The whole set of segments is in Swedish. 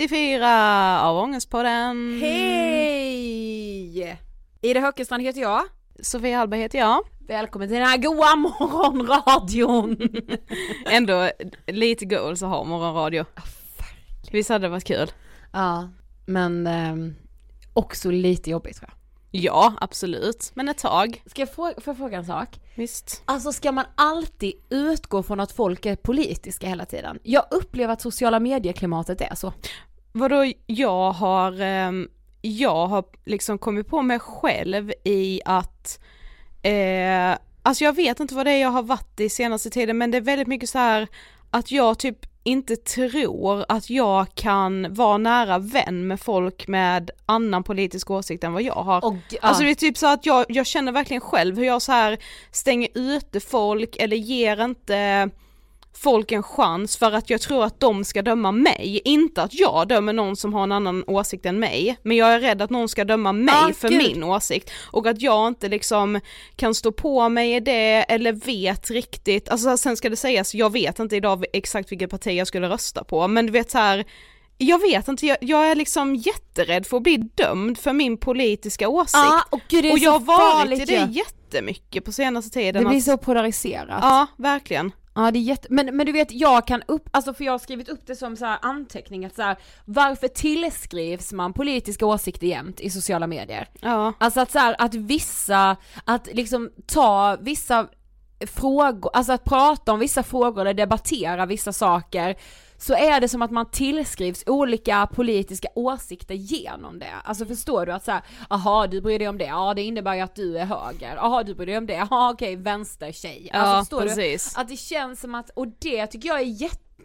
374 av Ångestpodden. Hej! Ida Höckestrand heter jag. Sofia Hallberg heter jag. Välkommen till den här goa morgonradion. Ändå lite goals att ha morgonradio. Visst hade det varit kul? ja, men ehm, också lite jobbigt tror jag. Ja, absolut. Men ett tag. Ska jag fråga, får jag fråga en sak? Visst. Alltså ska man alltid utgå från att folk är politiska hela tiden? Jag upplever att sociala medieklimatet är så. Vadå, jag har, ehm, jag har liksom kommit på mig själv i att, eh, alltså jag vet inte vad det är jag har varit i senaste tiden men det är väldigt mycket så här att jag typ inte tror att jag kan vara nära vän med folk med annan politisk åsikt än vad jag har. Och, Alltså det är typ så att jag, jag känner verkligen själv hur jag så här stänger ute folk eller ger inte folk en chans för att jag tror att de ska döma mig, inte att jag dömer någon som har en annan åsikt än mig, men jag är rädd att någon ska döma mig Ah, för gud. min åsikt och att jag inte liksom kan stå på mig i det eller vet riktigt, alltså sen ska det sägas, jag vet inte idag exakt vilket parti jag skulle rösta på, men du vet så här jag vet inte, jag, jag är liksom jätterädd för att bli dömd för min politiska åsikt. Ja, och gud det är och jag har varit i det ju. jättemycket på senaste tiden. Det blir att- så polariserat. Ja, verkligen. Ja det är jätte, men, men du vet jag kan upp, alltså för jag har skrivit upp det som så här anteckning att så här, varför tillskrivs man politiska åsikter jämt i sociala medier? Ja. Alltså att så här, att vissa, att liksom ta vissa frågor, alltså att prata om vissa frågor eller debattera vissa saker så är det som att man tillskrivs olika politiska åsikter genom det. Alltså förstår du att så här, aha du bryr dig om det, ja det innebär ju att du är höger, jaha du bryr dig om det, jaha okej vänstertjej. Alltså Ja, förstår precis. du? Att det känns som att, och det tycker jag är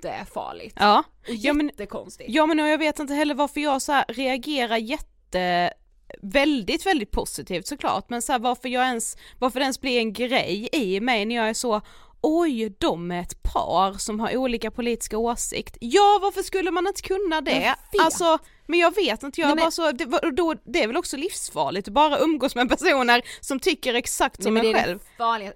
jättefarligt. Ja. Och Ja, men- jättekonstigt. ja men jag vet inte heller varför jag så reagerar jätte väldigt, väldigt positivt såklart, men så här, varför jag ens, varför det ens blir en grej i mig när jag är så oj, de är ett par som har olika politiska åsikt. Ja, varför skulle man inte kunna det? Alltså, men jag vet inte, jag Nej, bara så, det, då, det är väl också livsfarligt att bara umgås med personer som tycker exakt Nej, som men en det är själv.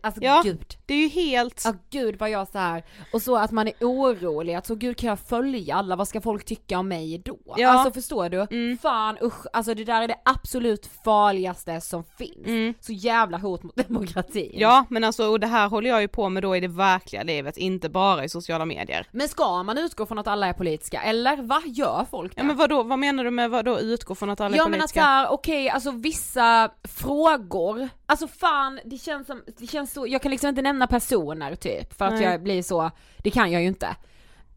alltså Ja. gud. Det är ju helt, Ja gud vad jag så här och så att man är orolig, att så gud kan jag följa alla, vad ska folk tycka om mig då? Ja. Alltså förstår du? Mm. Fan usch, alltså det där är det absolut farligaste som finns. Mm. Så jävla hot mot demokratin. Ja men alltså och det här håller jag ju på med då i det verkliga livet, inte bara i sociala medier. Men ska man utgå från att alla är politiska, eller vad gör folk det? Ja men vadå, vad menar du med vadå utgå från att alla är Ja men att politiska? såhär, okej alltså vissa frågor, alltså fan det känns som, det känns så, jag kan liksom inte nämna personer typ för att Nej. jag blir så, det kan jag ju inte.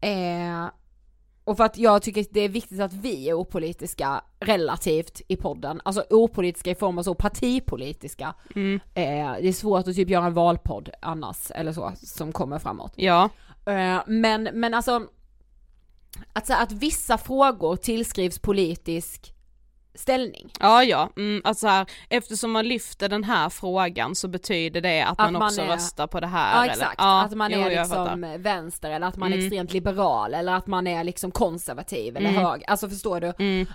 Eh, och för att jag tycker att det är viktigt att vi är opolitiska relativt i podden, alltså opolitiska i form av så partipolitiska. Mm. Eh, det är svårt att typ göra en valpodd annars, eller så, som kommer framåt. Ja, Eh, men, men alltså, att, så här, att vissa frågor tillskrivs politisk ställning. ja ja, mm, alltså här, eftersom man lyfter den här frågan så betyder det att, man, Att man också är- röstar på det här Ja eller? exakt, Ja, att man jo, är liksom vänster eller att man är Mm. extremt liberal eller att man är liksom konservativ eller Mm. hög, alltså förstår du? Mm.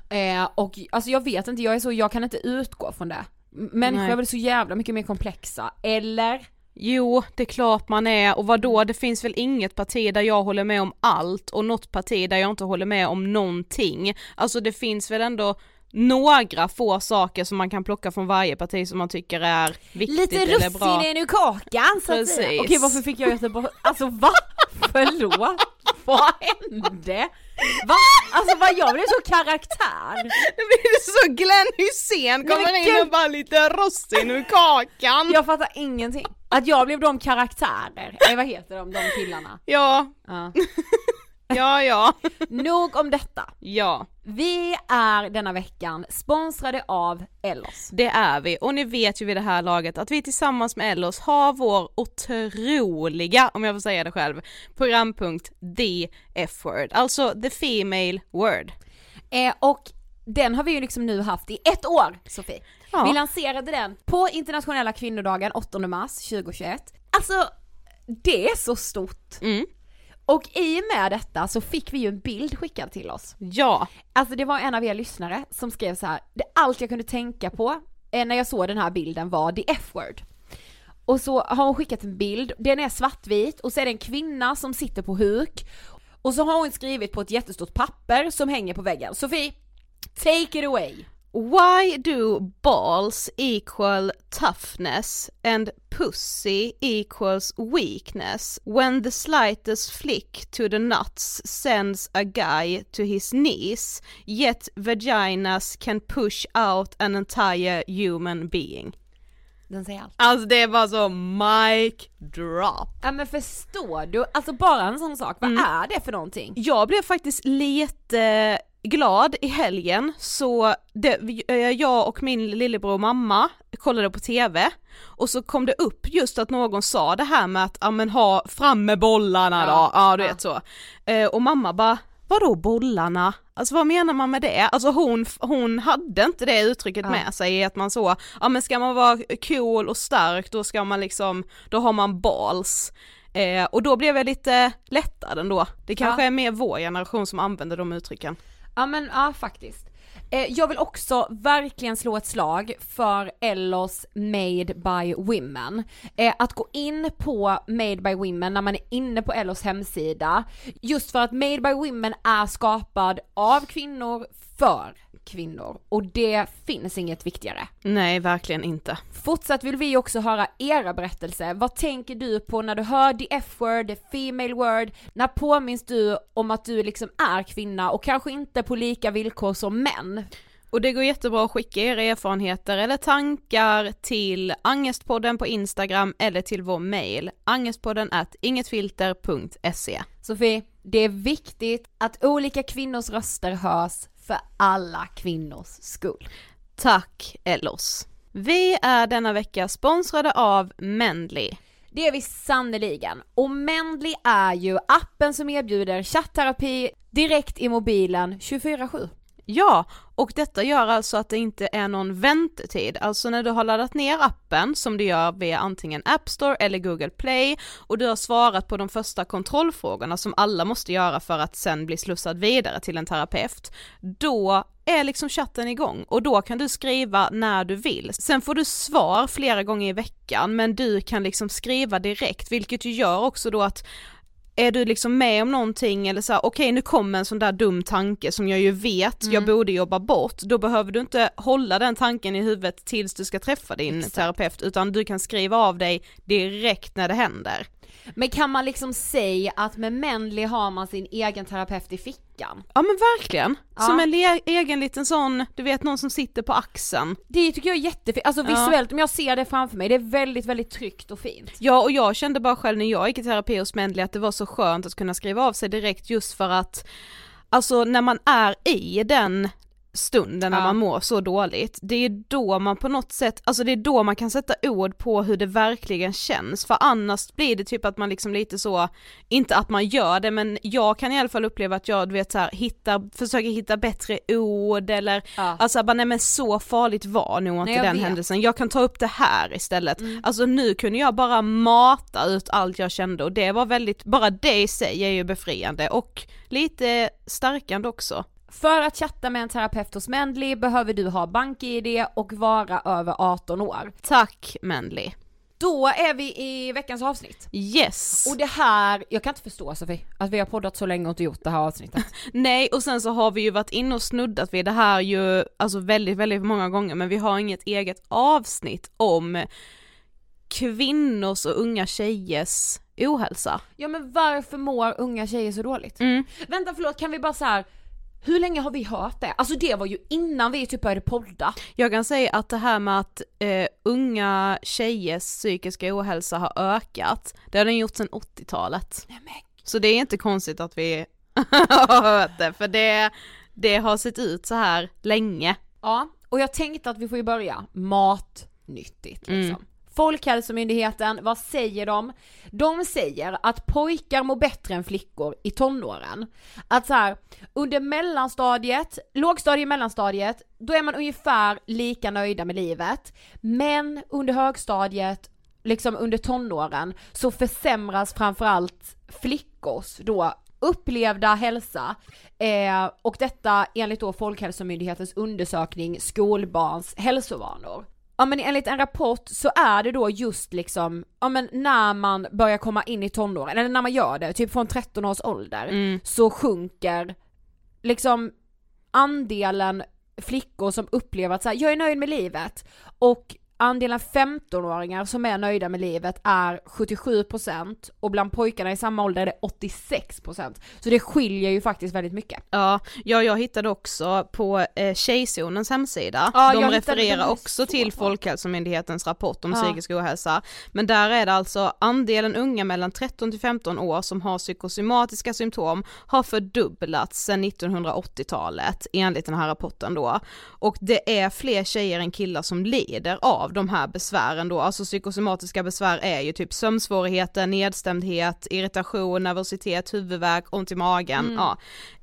Eh, och alltså jag vet inte, jag är så, jag kan inte utgå från det. Människor Nej. är väl så jävla mycket mer komplexa, eller? Jo, det är klart man är och vadå, det finns väl inget parti där jag håller med om allt och något parti där jag inte håller med om någonting. Alltså det finns väl ändå några få saker som man kan plocka från varje parti som man tycker är viktigt Lite eller bra. russinen ur kakan så att säga. Okej varför fick jag Göteborg, alltså va? Förlåt? Vad hände? Va? Alltså vad jag blev så karaktär. Det så Glenn Nej, kommer in och bara lite russin ur kakan. Jag fattar ingenting. Att jag blev de karaktärer, nej vad heter de, de killarna? Ja, Ja. Ja, ja. Nog om detta. Ja, Vi är denna veckan sponsrade av Ellos. det är vi. Och ni vet ju vid det här laget att vi tillsammans med Ellos har vår otroliga, om jag får säga det själv, programpunkt The F-word. Alltså the female word. Eh, och den har vi ju liksom nu haft i ett år, Sofie. Ja. Vi lanserade den på internationella kvinnodagen 8 mars 2021. Alltså, det är så stort. Mm. Och i och med detta så fick vi ju en bild skickad till oss. Ja, Alltså det var en av er lyssnare som skrev så här. det allt jag kunde tänka på eh, när jag såg den här bilden var the F-word. Och så har hon skickat en bild, den är svartvit och så är det en kvinna som sitter på huk. Och så har hon skrivit på ett jättestort papper som hänger på väggen. Sofie, take it away! Why do balls equal toughness and pussy equals weakness when the slightest flick to the nuts sends a guy to his knees, yet vaginas can push out an entire human being? Den säger allt. Alltså det var så mic drop. Ja men förstår du? Alltså bara en sån sak, vad Mm. är det för någonting? Jag blev faktiskt lite glad i helgen så det, eh, jag och min lillebror och mamma kollade på TV och så kom det upp just att någon sa det här med att ja men ha fram med bollarna då, Ja, ja du vet så. Eh, och mamma bara Vadå bollarna? Alltså vad menar man med det? Alltså hon, hon hade inte det uttrycket Ja. med sig att man så, ja men ska man vara cool och stark då ska man liksom, då har man balls. Eh, och då blev jag lite lättad ändå. Det kanske Ja. är mer vår generation som använder de uttrycken. Ja men ja faktiskt. Eh, jag vill också verkligen slå ett slag för Ellos Made by Women. Eh, att gå in på Made by Women när man är inne på Ellos hemsida, just för att Made by Women är skapad av kvinnor för kvinnor och det finns inget viktigare. Nej, verkligen inte. Fortsatt vill vi också höra era berättelser. Vad tänker du på när du hör the F-word, the female word? När påminns du om att du liksom är kvinna och kanske inte på lika villkor som män? Och det går jättebra att skicka era erfarenheter eller tankar till Angestpodden på Instagram eller till vår mail angestpodden at ingetfilter.se. Sofie, det är viktigt att olika kvinnors röster hörs för alla kvinnors skull. Tack Ellos. Vi är denna vecka sponsrade av Mendly. Det är vi sannoliken. Och Mendly är ju appen som erbjuder chattterapi direkt i mobilen 24-7. Ja, och detta gör alltså att det inte är någon väntetid. Alltså när du har laddat ner appen, som du gör via antingen App Store eller Google Play, och du har svarat på de första kontrollfrågorna som alla måste göra för att sen bli slussad vidare till en terapeut, då är liksom chatten igång och då kan du skriva när du vill. Sen får du svar flera gånger i veckan men du kan liksom skriva direkt vilket ju gör också då att är du liksom med om någonting eller så här, okej nu kommer en sån där dum tanke som jag ju vet jag borde jobba bort, då behöver du inte hålla den tanken i huvudet tills du ska träffa din Exakt. terapeut utan du kan skriva av dig direkt när det händer. Men kan man liksom säga att med Mendly har man sin egen terapeut i fickan? Ja men verkligen, Ja. som en egen liten sån, du vet någon som sitter på axeln. Det tycker jag är jättefint, alltså Ja. visuellt om jag ser det framför mig, det är väldigt, väldigt tryggt och fint. Ja och jag kände bara själv när jag gick i terapi hos Mendley att det var så skönt att kunna skriva av sig direkt just för att Alltså när man är i den stunden när Ja. man mår så dåligt, det är då man på något sätt, alltså det är då man kan sätta ord på hur det verkligen känns, för annars blir det typ att man liksom lite så, inte att man gör det men jag kan i alla fall uppleva att jag du vet så här, hittar, försöker hitta bättre ord eller Ja. Alltså bara nej men så farligt var nog inte den vet. händelsen, jag kan ta upp det här istället. Alltså nu kunde jag bara mata ut allt jag kände och det var väldigt, bara det i sig är ju befriande och lite stärkande också. För att chatta med en terapeut hos Mendly behöver du ha BankID och vara över 18 år. Tack Manly. Då är vi i veckans avsnitt. Yes. Och det här, jag kan inte förstå Sofie, att vi har poddat så länge och inte gjort det här avsnittet. Nej och sen så har vi ju varit inne och snuddat vid det här ju, alltså väldigt, väldigt många gånger men vi har inget eget avsnitt om kvinnors och unga tjejers ohälsa. ja men varför mår unga tjejer så dåligt? Mm. Vänta förlåt, kan vi bara så här. Hur länge har vi hört det? Alltså det var ju innan vi typ började podda. Jag kan säga att det här med att eh, unga tjejers psykiska ohälsa har ökat, det har den gjort sedan 80-talet. Så det är inte konstigt att vi har hört det, för det, det har sett ut så här länge. Ja, och jag tänkte att vi får ju börja matnyttigt liksom. Folkhälsomyndigheten, vad säger de? De säger att pojkar mår bättre än flickor i tonåren. Att så här, under mellanstadiet, lågstadiet, mellanstadiet, då är man ungefär lika nöjda med livet. Men under högstadiet, liksom under tonåren, så försämras framförallt flickors då upplevda hälsa eh, och detta enligt då Folkhälsomyndighetens undersökning skolbarns hälsovanor. Ja men enligt en rapport så är det då just liksom, ja men när man börjar komma in i tonåren, eller när man gör det, typ från 13 års ålder, så sjunker liksom andelen flickor som upplever att så här, jag är nöjd med livet. Och andelen 15-åringar som är nöjda med livet är 77% och bland pojkarna i samma ålder är det 86%. Så det skiljer ju faktiskt väldigt mycket. Ja, ja jag hittade också på eh, Tjejzonens hemsida, Ja, de refererar också så till bra. Folkhälsomyndighetens rapport om Ja. psykisk ohälsa. Men där är det alltså andelen unga mellan 13 till 15 år som har psykosomatiska symptom har fördubblats sedan 1980-talet enligt den här rapporten då. Och det är fler tjejer än killar som lider av de här besvären då, alltså psykosomatiska besvär är ju typ sömnsvårigheter, nedstämdhet, irritation, nervositet, huvudvärk, ont i magen, ja.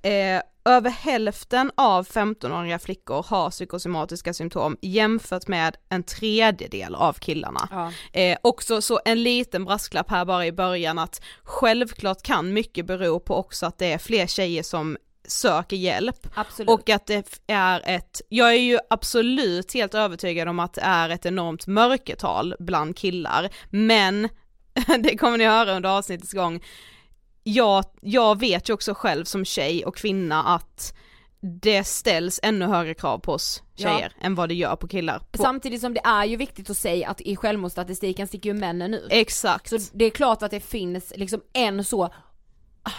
Eh, över hälften av 15-åriga flickor har psykosomatiska symptom jämfört med en tredjedel av killarna. Ja. Eh, också så en liten brasklapp här bara i början att självklart kan mycket bero på också att det är fler tjejer som söker hjälp Absolut. och att det är ett, jag är ju absolut helt övertygad om att det är ett enormt mörkertal bland killar, men det kommer ni höra under avsnittets gång, jag, jag vet ju också själv som tjej och kvinna att det ställs ännu högre krav på oss tjejer än vad det gör på killar. På, Samtidigt som det är ju viktigt att säga att i självmordsstatistiken sticker ju männen ut. exakt. Så det är klart att det finns liksom en så,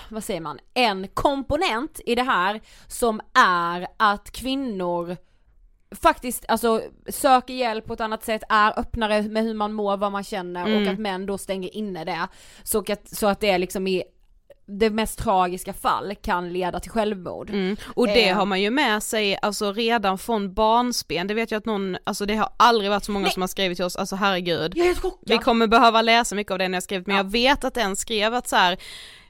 vad säger man, en komponent i det här som är att kvinnor faktiskt alltså söker hjälp på ett annat sätt, är öppnare med hur man mår, vad man känner och att män då stänger inne det. Så att, så att det är liksom i det mest tragiska fall kan leda till självmord. Mm. Och det Eh. har man ju med sig alltså redan från barnsben, det vet jag att någon, alltså det har aldrig varit så många som har skrivit till oss, alltså herregud. Jag är chockad. Vi kommer behöva läsa mycket av det ni har skrivit, men jag vet att en skrev att så här.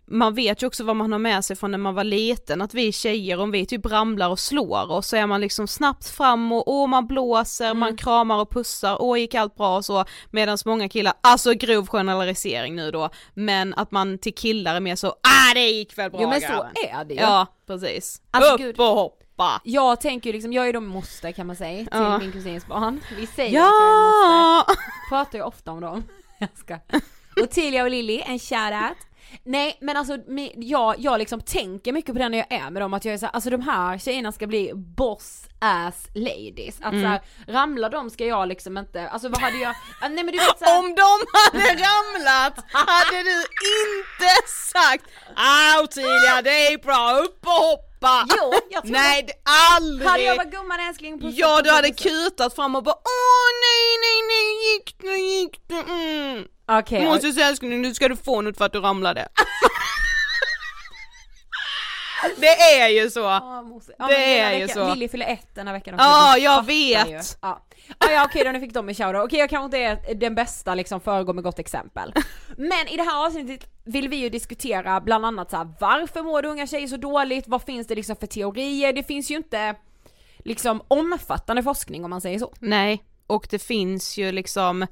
Man vet ju också vad man har med sig från när man var liten, att vi tjejer om vi typ ramlar och slår oss så är man liksom snabbt fram och åh man blåser, man kramar och pussar, åh gick allt bra och så, medan många killar, alltså grov generalisering nu då, men att man till killar är mer så, ah det gick väl bra Jo men så grabben." är det ju. Ja precis. Alltså, Upp gud. och hoppa! Jag tänker ju liksom, jag är då moster kan man säga till Ja. min kusins barn. Vi säger att jag är moster. Ja! pratar ju ofta om dem. Jag ska. Ottilia och Lilly, en shoutout. Nej men alltså jag, jag liksom tänker mycket på det när jag är med dem att jag är såhär, alltså de här tjejerna ska bli boss ass ladies. Att såhär, ramlar de ska jag liksom inte, alltså vad hade jag, ah, nej men du vet såhär, Om de hade ramlat hade du inte sagt ah Ottilia det är bra, upp och hoppa! Jo, jag tror Nej det, aldrig! hade jag varit gumman älskling pussa, Ja du hade kutat fram och bara åh nej nej nej gick det gick det mm. Okej, Måste säga älskling nu ska du få något för att du ramlade. det är ju så! Ja, ja, Det här är ju så. Lilly fyller ett den här veckan Ja, Du jag fattar vet. Ja, ah, ja okej då nu fick de en shoutout. Okej jag kanske inte är den bästa liksom föregå med gott exempel. Men i det här avsnittet vill vi ju diskutera bland annat så här, varför mår unga tjejer så dåligt? Vad finns det liksom för teorier? Det finns ju inte liksom omfattande forskning om man säger så. Nej, och det finns ju liksom,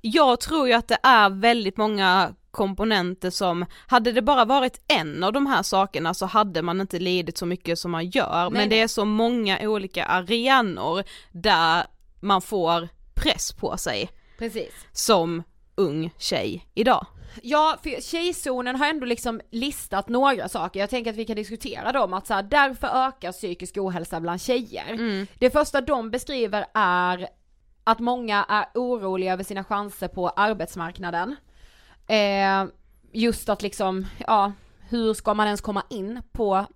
jag tror ju att det är väldigt många komponenter som, hade det bara varit en av de här sakerna så hade man inte lidit så mycket som man gör, men det nej. är så många olika arenor där man får press på sig Precis. som ung tjej idag. Ja, för tjejzonen har ändå liksom listat några saker, jag tänker att vi kan diskutera dem, att så här, därför ökar psykisk ohälsa bland tjejer. Det första de beskriver är att många är oroliga över sina chanser på arbetsmarknaden. Eh, just att liksom, ja, hur ska man ens komma in på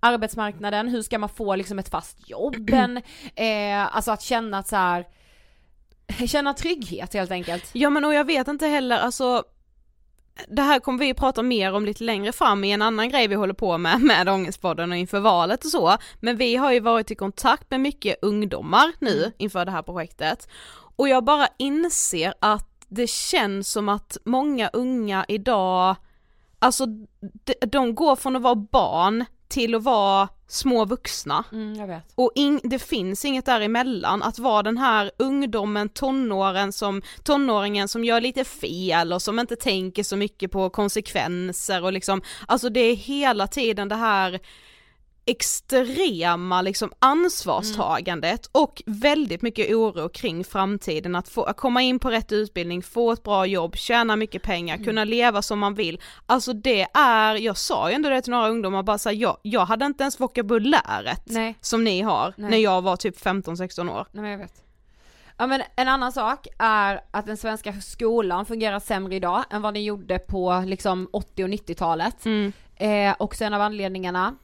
arbetsmarknaden, hur ska man få liksom ett fast jobb, eh, alltså att känna att så här, känna trygghet helt enkelt. Ja men och jag vet inte heller, alltså det här kommer vi prata mer om lite längre fram i en annan grej vi håller på med med Ångestpodden och inför valet och så. Men vi har ju varit i kontakt med mycket ungdomar nu Mm. inför det här projektet. Och jag bara inser att det känns som att många unga idag, alltså de, de går från att vara barn till att vara små vuxna. Mm, jag vet. Och in, det finns inget däremellan, att vara den här ungdomen, tonåren som, tonåringen som gör lite fel och som inte tänker så mycket på konsekvenser och liksom, alltså det är hela tiden det här extrema liksom ansvarstagandet och väldigt mycket oro kring framtiden, att få att komma in på rätt utbildning, få ett bra jobb, tjäna mycket pengar, kunna leva som man vill. Alltså det är, jag sa ju ändå det till några ungdomar, bara så här, jag, jag hade inte ens vokabuläret Nej. som ni har Nej. när jag var typ 15-16 år. Nej men jag vet. Ja men en annan sak är att den svenska skolan fungerar sämre idag än vad den gjorde på liksom 80 och 90-talet. Mm. Eh, också en av anledningarna.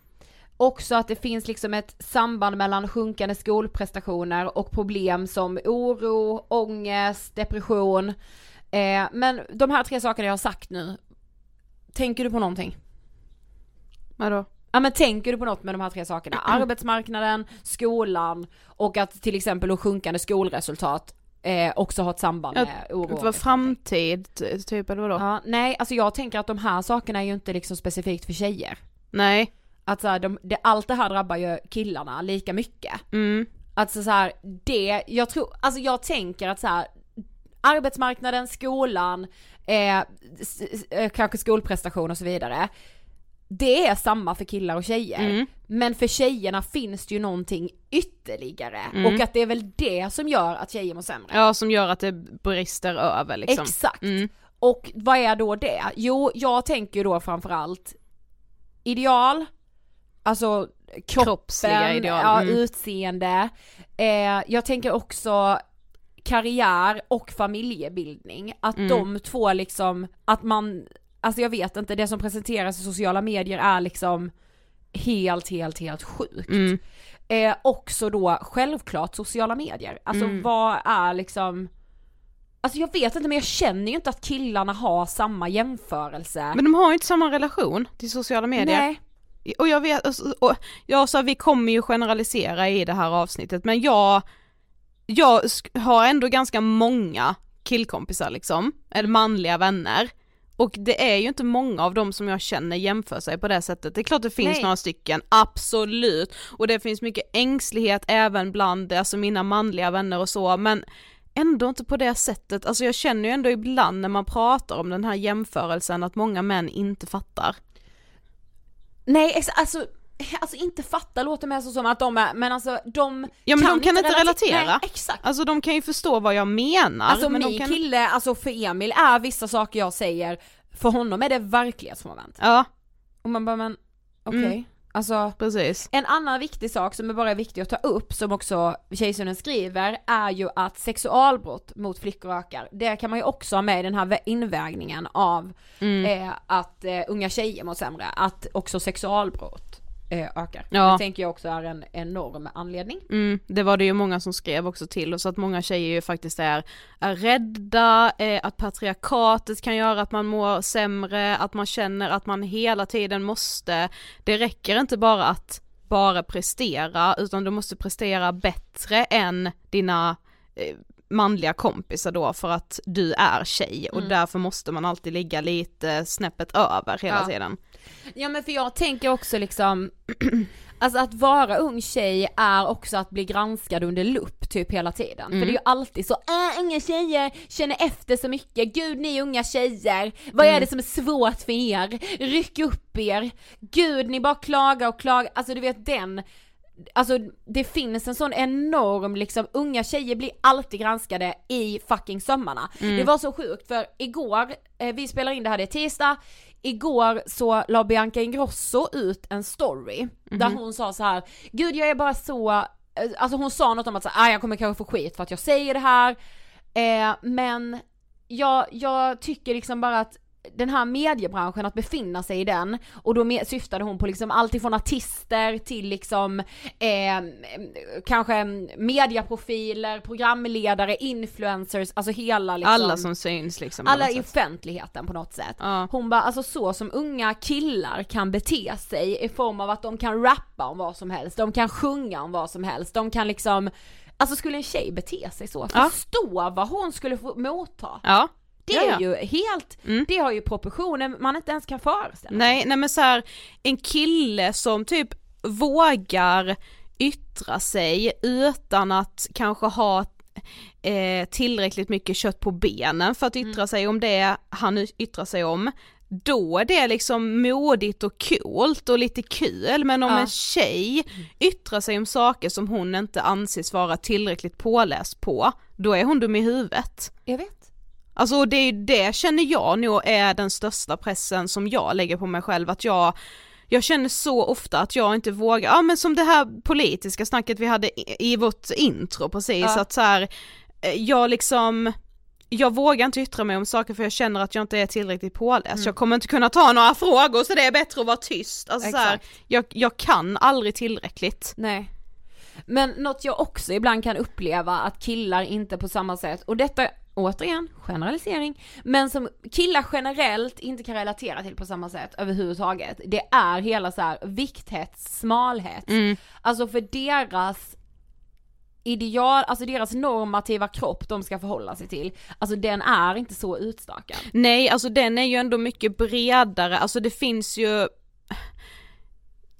Också att det finns liksom ett samband mellan sjunkande skolprestationer och problem som oro, ångest, depression. Eh, men de här tre sakerna jag har sagt nu, tänker du på någonting? Vadå? Ja men tänker du på något med de här tre sakerna? Arbetsmarknaden, skolan och att till exempel sjunkande skolresultat eh, också har ett samband med oro. För framtid typ eller vadå? Ja, nej, alltså jag tänker att de här sakerna är ju inte liksom specifikt för tjejer. Nej. Att så här, de, det, allt det här drabbar ju killarna lika mycket. Mm. Alltså så här, det, jag tror, alltså jag tänker att så här, arbetsmarknaden, skolan, eh, eh, kanske skolprestation och så vidare. Det är samma för killar och tjejer. Mm. Men för tjejerna finns det ju någonting ytterligare. Mm. Och att det är väl det som gör att tjejer mår sämre. Ja som gör att det brister över liksom. Exakt. Mm. Och vad är då det? Jo, jag tänker ju då framförallt ideal, alltså kroppen, Kroppsliga ideal. ja, Mm. utseende. Eh, jag tänker också karriär och familjebildning. Att Mm. de två liksom, att man, alltså jag vet inte, det som presenteras i sociala medier är liksom helt, helt, helt sjukt. Mm. Eh, också då självklart sociala medier. Alltså Mm. vad är liksom Alltså jag vet inte men jag känner ju inte att killarna har samma jämförelse. Men de har ju inte samma relation till sociala medier. Nej. Och jag vet, och jag sa vi kommer ju generalisera i det här avsnittet men jag, jag har ändå ganska många killkompisar liksom, eller manliga vänner. Och det är ju inte många av dem som jag känner jämför sig på det sättet. Det är klart det finns Nej. några stycken, absolut. Och det finns mycket ängslighet även bland alltså mina manliga vänner och så men ändå inte på det sättet. Alltså jag känner ju ändå ibland när man pratar om den här jämförelsen att många män inte fattar. Nej ex- alltså, alltså inte fatta låter mer som att de är, men alltså de Ja men de kan inte relate- relatera. Nej, exakt. Alltså de kan ju förstå vad jag menar. Alltså men min kan... kille, alltså för Emil är vissa saker jag säger, för honom är det verklighetsmoment. Ja, Och man bara men, okej. Mm. Alltså precis. En annan viktig sak som är bara viktig att ta upp, som också Tjejsynen skriver, är ju att sexualbrott mot flickor ökar. Det kan man ju också ha med i den här vä- invägningen av Mm. eh, att eh, unga tjejer mår sämre, att också sexualbrott ökar. Ja. Det tänker jag också är en enorm anledning. Mm, det var det ju många som skrev också till oss att många tjejer ju faktiskt är, är rädda, eh, att patriarkatet kan göra att man mår sämre, att man känner att man hela tiden måste, det räcker inte bara att bara prestera utan du måste prestera bättre än dina eh, manliga kompisar då för att du är tjej och därför måste man alltid ligga lite snäppet över hela Ja. tiden. Ja men för jag tänker också liksom, alltså att vara ung tjej är också att bli granskad under lupp typ hela tiden. För det är ju alltid så, äh, unga tjejer känner efter så mycket, gud ni unga tjejer, vad är det som är svårt för er? Ryck upp er, gud ni bara klagar och klagar, alltså du vet den Alltså det finns en sån enorm liksom, unga tjejer blir alltid granskade i fucking sömmarna. Det var så sjukt för igår, eh, vi spelar in det här, det är tisdag, igår så la Bianca Ingrosso ut en story där hon sa så här: gud jag är bara så, eh, alltså hon sa något om att så, här, "Ah, jag kommer kanske få skit för att jag säger det här, eh, men jag, jag tycker liksom bara att den här mediebranschen, att befinna sig i den, och då syftade hon på liksom allt ifrån artister till liksom eh, kanske mediaprofiler, programledare, influencers, alltså hela liksom Alla som syns liksom. alla i offentligheten på något sätt. Ja. Hon bara, alltså så som unga killar kan bete sig i form av att de kan rappa om vad som helst, de kan sjunga om vad som helst, de kan liksom Alltså skulle en tjej bete sig så, Ja. förstå vad hon skulle få motta. Ja. Det är ju helt, Mm. det har ju proportioner man inte ens kan föreställa. Nej, nej men så här, en kille som typ vågar yttra sig utan att kanske ha eh, tillräckligt mycket kött på benen för att yttra sig om det han yttrar sig om. Då är det liksom modigt och coolt och lite kul men om Ja. en tjej yttrar sig om saker som hon inte anses vara tillräckligt påläst på, då är hon dum i huvudet. Jag vet. Alltså det, är det känner jag nog är den största pressen som jag lägger på mig själv, att jag jag känner så ofta att jag inte vågar, ja men som det här politiska snacket vi hade i, i vårt intro precis, Ja. att så här, eh, jag liksom jag vågar inte yttra mig om saker för jag känner att jag inte är tillräckligt påläst, Mm. jag kommer inte kunna ta några frågor så det är bättre att vara tyst. Alltså så här, Exakt. jag, jag kan aldrig tillräckligt. Nej. Men något jag också ibland kan uppleva att killar inte på samma sätt, och detta återigen, generalisering, men som killar generellt inte kan relatera till på samma sätt överhuvudtaget, det är hela så här vikthets, smalhet. Mm. Alltså för deras ideal, alltså deras normativa kropp de ska förhålla sig till, alltså den är inte så utstakad. Nej, alltså den är ju ändå mycket bredare, alltså det finns ju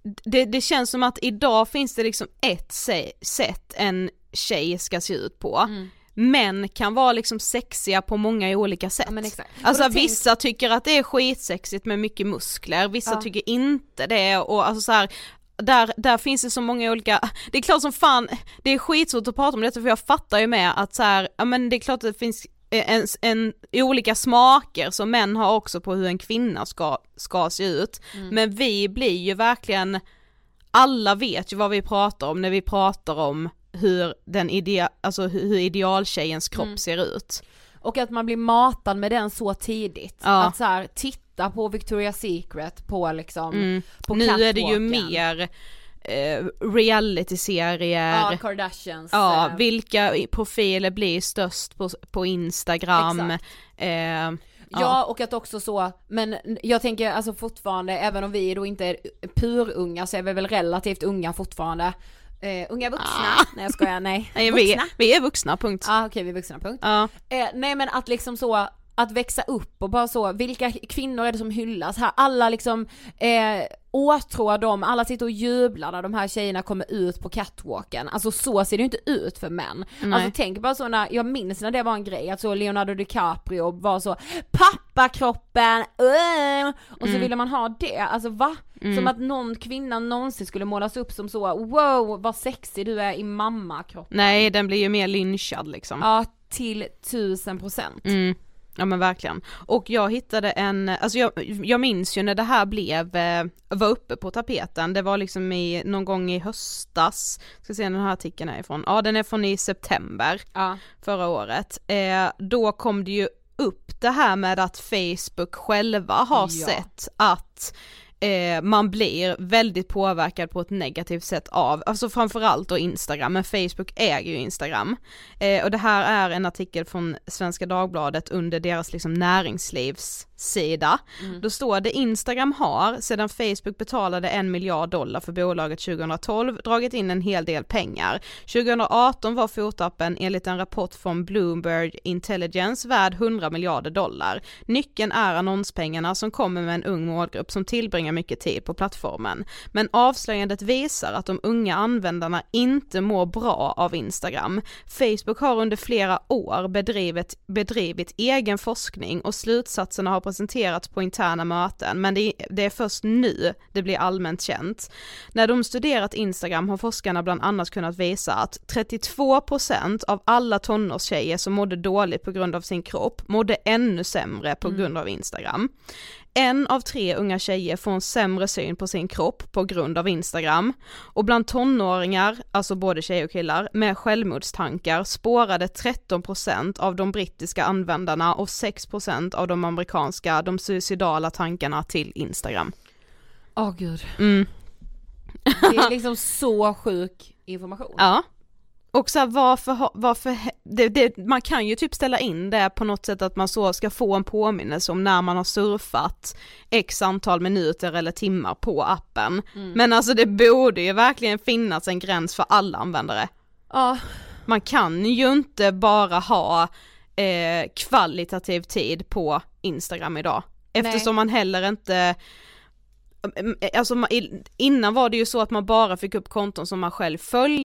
det, det känns som att idag finns det liksom ett sätt en tjej ska se ut på. Män kan vara liksom sexiga på många olika sätt. Ja. Alltså tänk- vissa tycker att det är skitsexigt med mycket muskler, vissa Ja. tycker inte det och alltså så här, där, där finns det så många olika, det är klart som fan, det är skitsvårt att prata om detta för jag fattar ju med att så här, ja men det är klart att det finns en, en, olika smaker som män har också på hur en kvinna ska, ska se ut. Men vi blir ju verkligen, alla vet ju vad vi pratar om när vi pratar om hur den idea, alltså hur idealtjejens kropp ser ut. Och att man blir matad med den så tidigt. Ja. Att så här, titta på Victoria's Secret på liksom, Mm. på nu är det ju mer eh, reality-serier, Ja, ja, Kardashians. eh, vilka profiler blir störst på, på Instagram, eh, Ja och att också så, men jag tänker alltså fortfarande, även om vi då inte är purunga så är vi väl relativt unga fortfarande. Eh, unga vuxna, nej jag skojar, nej. Ah. nej, vi, vuxna. vi är vuxna punkt. Ja okej vi är vuxna, punkt. Ja. Eh, nej men att liksom så, att växa upp och bara så, vilka kvinnor är det som hyllas här? Alla liksom eh, åtrår dem, alla sitter och jublar när de här tjejerna kommer ut på catwalken. Alltså så ser det ju inte ut för män. Nej. Alltså tänk bara så när, jag minns när det var en grej, att så Leonardo DiCaprio var så pappakroppen, uh, och så ville man ha det, alltså va? Som att någon kvinna någonsin skulle målas upp som så, wow vad sexig du är i mammakroppen. Nej den blir ju mer lynchad liksom. Ja, till tusen procent. Mm. Ja men verkligen. Och jag hittade en, alltså jag, jag minns ju när det här blev, eh, var uppe på tapeten, det var liksom i, någon gång i höstas, ska se när den här artikeln är ifrån, ja den är från i september Ja. förra året. Eh, då kom det ju upp det här med att Facebook själva har Ja. sett att eh, man blir väldigt påverkad på ett negativt sätt av, alltså framförallt då Instagram, men Facebook äger ju Instagram. Eh, och det här är en artikel från Svenska Dagbladet under deras liksom näringslivs näringslivssida. Då står det Instagram har, sedan Facebook betalade en miljard dollar för bolaget 2012, dragit in en hel del pengar. 2018 var fotappen enligt en rapport från Bloomberg Intelligence värd 100 miljarder dollar. Nyckeln är annonspengarna som kommer med en ung målgrupp som tillbringar mycket tid på plattformen. Men avslöjandet visar att de unga användarna inte mår bra av Instagram. Facebook har under flera år bedrivit, bedrivit egen forskning och slutsatserna har presenterats på interna möten men det, det är först nu det blir allmänt känt. När de studerat Instagram har forskarna bland annat kunnat visa att 32% av alla tonårstjejer som mådde dåligt på grund av sin kropp mådde ännu sämre på grund av Instagram. En av tre unga tjejer får en sämre syn på sin kropp på grund av Instagram. Och bland tonåringar, alltså både tjejer och killar, med självmordstankar spårade 13% av de brittiska användarna och 6% av de amerikanska de suicidala tankarna till Instagram. Åh oh, gud. Mm. Det är liksom så sjuk information. Ja. Och så här, varför, varför det, det, man kan ju typ ställa in det på något sätt att man så ska få en påminnelse om när man har surfat x antal minuter eller timmar på appen. Mm. Men alltså det borde ju verkligen finnas en gräns för alla användare. Ja. Man kan ju inte bara ha eh, kvalitativ tid på Instagram idag. Eftersom Nej. man heller inte Alltså innan var det ju så att man bara fick upp konton som man själv följer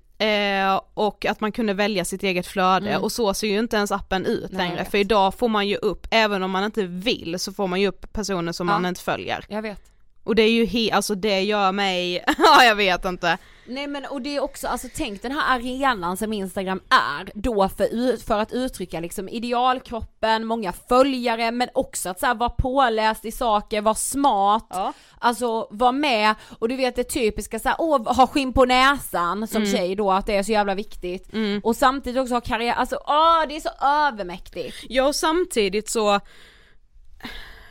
eh, och att man kunde välja sitt eget flöde Mm. och så ser ju inte ens appen ut Nej, längre för idag får man ju upp, även om man inte vill så får man ju upp personer som Ja. man inte följer. Jag vet. Och det är ju he, alltså det gör mig, ja jag vet inte. Nej men och det är också, alltså tänk den här arenan som Instagram är då för, för att uttrycka liksom idealkroppen, många följare men också att så här, vara påläst i saker, vara smart, Ja. alltså vara med och du vet det typiska såhär, åh ha skinn på näsan som tjej då att det är så jävla viktigt och samtidigt också ha karriär, alltså åh det är så övermäktigt. Ja och samtidigt så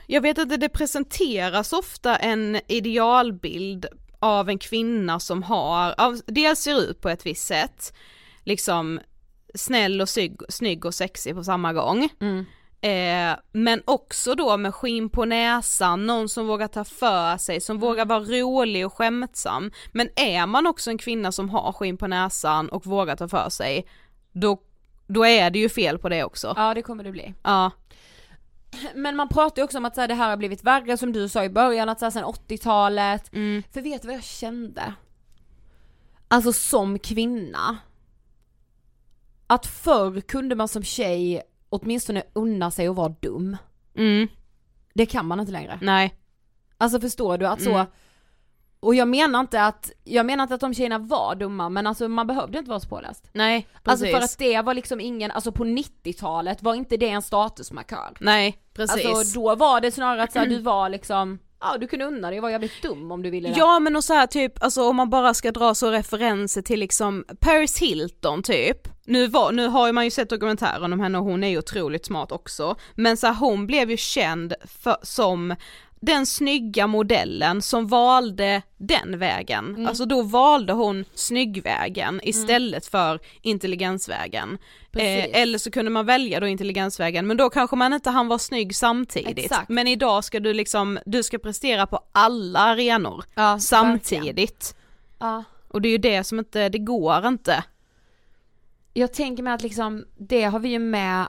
jag vet att det presenteras ofta en idealbild av en kvinna som har, av, dels ser ut på ett visst sätt, liksom snäll och snygg, snygg och sexig på samma gång. Eh, men också då med skinn på näsan, någon som vågar ta för sig, som vågar vara rolig och skämtsam. Men är man också en kvinna som har skinn på näsan och vågar ta för sig, då, då är det ju fel på det också. Ja det kommer det bli. Ja. Men man pratar ju också om att så här, det här har blivit värre som du sa i början, att så här, sen 80-talet. Mm. För vet du vad jag kände? Alltså som kvinna. Att förr kunde man som tjej åtminstone unna sig att vara dum. Mm. Det kan man inte längre. Nej. Alltså förstår du att så, Mm. Och jag menar inte att, jag menar inte att de tjejerna var dumma men alltså man behövde inte vara så påläst. Nej, precis. Alltså för att det var liksom ingen, alltså på 90-talet var inte det en statusmarkör. Nej, precis. Alltså då var det snarare att så här, du var liksom, ja du kunde unna dig att vara jävligt dum om du ville det. Ja men och så här typ, alltså om man bara ska dra så referenser till liksom Paris Hilton typ. Nu, var, nu har man ju sett dokumentären om henne och hon är ju otroligt smart också. Men så här, hon blev ju känd för, som den snygga modellen som valde den vägen. Alltså då valde hon snyggvägen istället för intelligensvägen. Eh, eller så kunde man välja då intelligensvägen men då kanske man inte han var snygg samtidigt. Exakt. Men idag ska du liksom, du ska prestera på alla arenor Ja, samtidigt. Ja. Och det är ju det som inte, det går inte. Jag tänker mig att liksom, det har vi ju med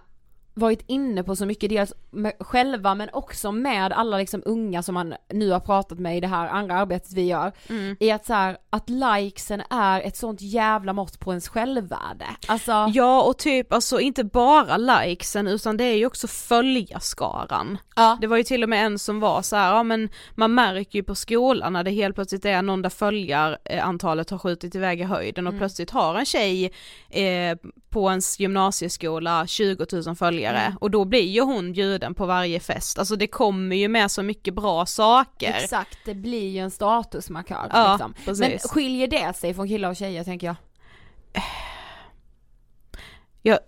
varit inne på så mycket, dels med själva men också med alla liksom unga som man nu har pratat med i det här andra arbetet vi gör. Mm. I att så här, att likesen är ett sånt jävla mått på ens självvärde. Alltså, Ja och typ alltså inte bara likesen utan det är ju också följarskaran. ja. Det var ju till och med en som var så här, ja men man märker ju på skolan när det helt plötsligt är någon där följarantalet har skjutit iväg i höjden och plötsligt har en tjej eh, på ens gymnasieskola 20 000 följare och då blir ju hon bjuden på varje fest, alltså det kommer ju med så mycket bra saker. Exakt, det blir ju en statusmarkör Ja, liksom. Men skiljer det sig från killar och tjejer tänker jag? Jag,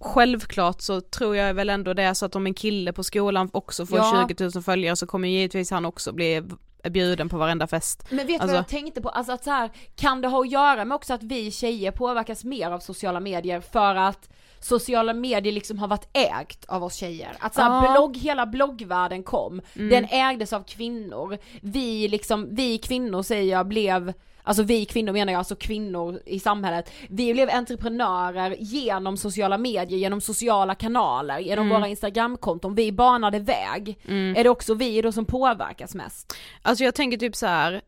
självklart så tror jag väl ändå det är så att om en kille på skolan också får Ja. 20 000 följare så kommer givetvis han också bli bjuden på varenda fest. Men vet du Alltså- vad jag tänkte på? Alltså att så här, kan det ha att göra med också att vi tjejer påverkas mer av sociala medier för att sociala medier liksom har varit ägt av oss tjejer. Att så här, Ja. blogg, hela bloggvärlden kom, den ägdes av kvinnor. Vi liksom, vi kvinnor säger jag blev Alltså vi kvinnor menar jag, alltså kvinnor i samhället. Vi blev entreprenörer genom sociala medier, genom sociala kanaler, genom våra instagramkonton. Vi banade väg. Är det också vi då som påverkas mest? Alltså jag tänker typ så här.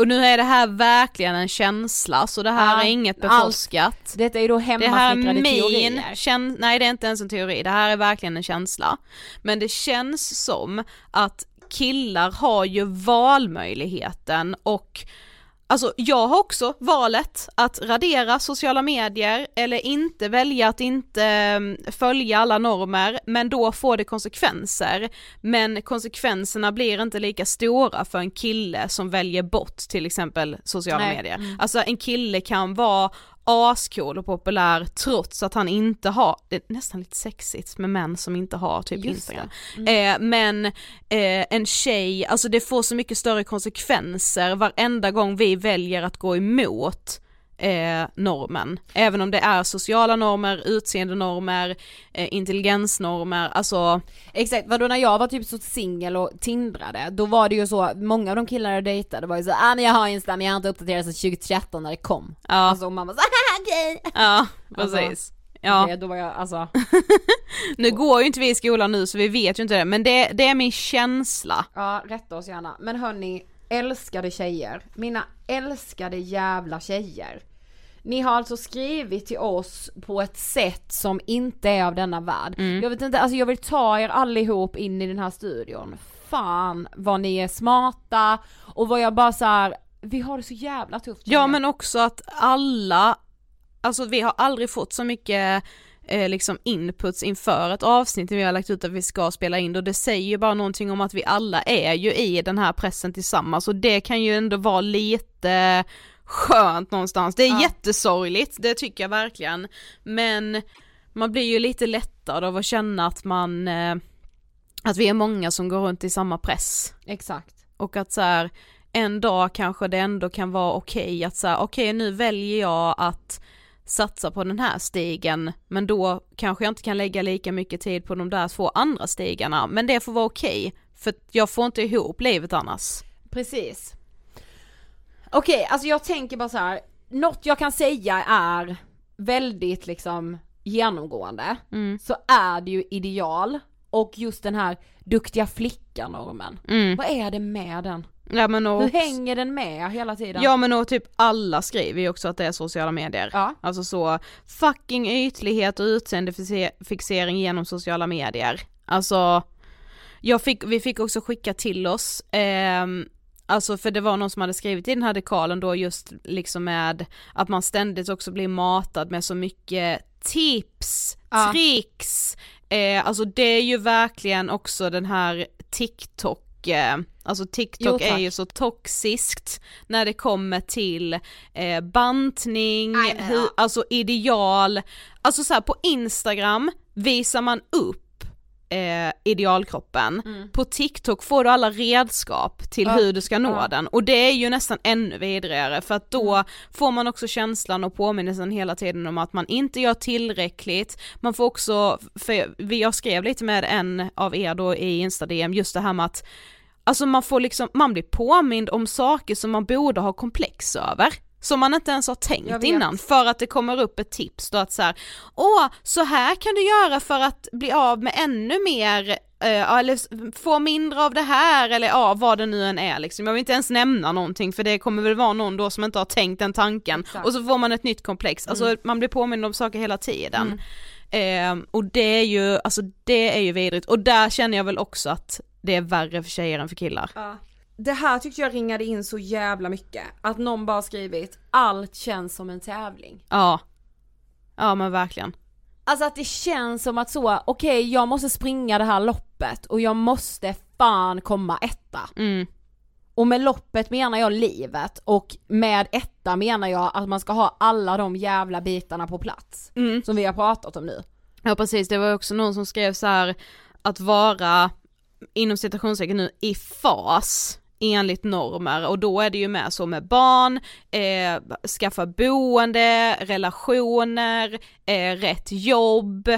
Och nu är det här verkligen en känsla så det här Ja, är inget allt. beforskat. Detta är då Det här är hemmasnickrade min teorier. käns- nej det är inte ens en teori, det här är verkligen en känsla. Men det känns som att killar har ju valmöjligheten och Alltså jag har också valet att radera sociala medier eller inte välja att inte mm, följa alla normer men då får det konsekvenser. Men konsekvenserna blir inte lika stora för en kille som väljer bort till exempel sociala Nej, medier. mm. Alltså en kille kan vara ascool och populär trots att han inte har, det är nästan lite sexigt med män som inte har typ Just Instagram. Mm. Eh, men eh, en tjej, alltså det får så mycket större konsekvenser varenda gång vi väljer att gå emot eh, normen. Även om det är sociala normer, utseendenormer, eh, intelligensnormer, alltså Exakt, vadå när jag var typ så singel och tindrade, då var det ju så, många av de killar jag dejtade var ju så ah men jag har Insta men jag har inte uppdaterat sedan 2013 när det kom. ja, Alltså och man var så okej. ja Alltså, precis. Ja. Det, då var jag alltså, Nu går ju inte vi i skolan nu så vi vet ju inte det, men det, det är min känsla. ja rätta oss gärna. Men hörni, älskade tjejer, mina älskade jävla tjejer. Ni har alltså skrivit till oss på ett sätt som inte är av denna värld. Jag vet inte, alltså jag vill ta er allihop in i den här studion. Fan vad ni är smarta och vad jag bara så här. vi har det så jävla tufft. Ja men också att alla, alltså vi har aldrig fått så mycket eh, liksom inputs inför ett avsnitt vi har lagt ut att vi ska spela in och det säger ju bara någonting om att vi alla är ju i den här pressen tillsammans och det kan ju ändå vara lite skönt någonstans. Det är Ja. jättesorgligt, det tycker jag verkligen, men man blir ju lite lättad av att känna att man, eh, att vi är många som går runt i samma press Exakt. och att så här, en dag kanske det ändå kan vara okej att säga okej nu väljer jag att satsa på den här stigen men då kanske jag inte kan lägga lika mycket tid på de där två andra stigarna men det får vara okej för att jag får inte ihop livet annars. Precis. Okej, alltså jag tänker bara så här. något jag kan säga är väldigt liksom genomgående, Mm. så är det ju ideal och just den här duktiga flickan-normen. Mm. Vad är det med den? Ja men och, Hur hänger den med hela tiden? ja men och typ alla skriver ju också att det är sociala medier. Ja. Alltså så fucking ytlighet och utseendefixering genom sociala medier. Alltså, jag fick, vi fick också skicka till oss, ehm, alltså för det var någon som hade skrivit i den här dekalen då just liksom med att man ständigt också blir matad med så mycket tips, Ja. tricks, eh, alltså det är ju verkligen också den här TikTok eh, Alltså TikTok Jo, är ju så toxiskt när det kommer till eh, bantning, hur, alltså ideal, alltså så här, på Instagram visar man upp eh, idealkroppen, på TikTok får du alla redskap till Mm. Ja, hur du ska nå ja. Mm. den och det är ju nästan ännu vidrigare för att då får man också känslan och påminnelsen hela tiden om att man inte gör tillräckligt, man får också, för jag skrev lite med en av er då i Insta-DM just det här med att Alltså man får liksom, man blir påmind om saker som man borde ha komplex över. Som man inte ens har tänkt innan för att det kommer upp ett tips då att så här, åh så här kan du göra för att bli av med ännu mer eh, eller få mindre av det här eller ja vad det nu än är liksom. Jag vill inte ens nämna någonting för det kommer väl vara någon då som inte har tänkt den tanken Exakt. och så får man ett nytt komplex, alltså man blir påmind om saker hela tiden. Eh, och det är ju, alltså det är ju vidrigt och där känner jag väl också att det är värre för tjejer än för killar. Det här tyckte jag ringade in så jävla mycket. Att någon bara skrivit allt känns som en tävling. Ja. Ja men verkligen. Alltså att det känns som att så, okej jag måste springa det här loppet och jag måste fan komma etta. Mm. Och med loppet menar jag livet och med etta menar jag att man ska ha alla de jävla bitarna på plats. Mm. Som vi har pratat om nu. Ja precis, det var också någon som skrev så här att vara inom citationstecken nu i fas enligt normer. Och då är det ju med så med barn, eh, skaffa boende, relationer, eh, rätt jobb,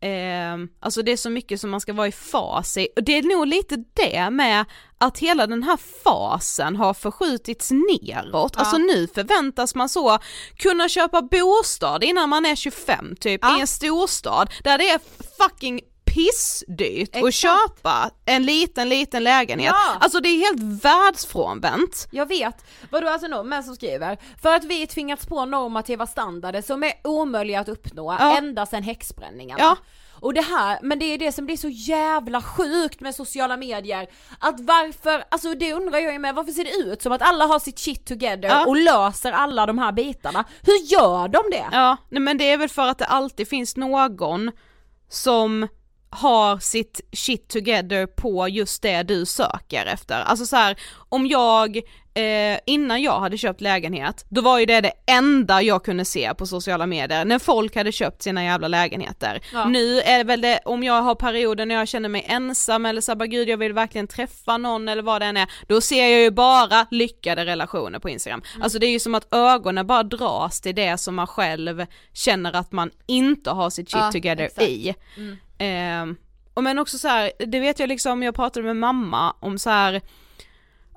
eh, alltså det är så mycket som man ska vara i fas i. Och det är nog lite det med att hela den här fasen har förskjutits neråt, alltså nu förväntas man så kunna köpa bostad innan man är 25 typ Ja. i en storstad där det är fucking pissdyrt att köpa en liten liten lägenhet. Ja. Alltså det är helt världsfrånvänt. Jag vet. Vadå alltså någon med som skriver? För att vi tvingats på normativa standarder som är omöjliga att uppnå Ja. ända sedan häxbränningarna. Ja. Och det här, men det är det som blir så jävla sjukt med sociala medier. Att varför, alltså det undrar jag ju med, varför ser det ut som att alla har sitt shit together Ja. och löser alla de här bitarna? Hur gör de det? Ja, nej, men det är väl för att det alltid finns någon som har sitt shit together på just det du söker efter. Alltså så här, om jag, eh, innan jag hade köpt lägenhet, då var ju det det enda jag kunde se på sociala medier, när folk hade köpt sina jävla lägenheter. Ja. Nu är det väl det, om jag har perioder när jag känner mig ensam eller så här, bara, gud jag vill verkligen träffa någon eller vad det än är, då ser jag ju bara lyckade relationer på Instagram. Alltså det är ju som att ögonen bara dras till det som man själv känner att man inte har sitt shit Ja, together exakt. i. Ehm, och men också så här, det vet jag liksom, jag pratade med mamma om så här.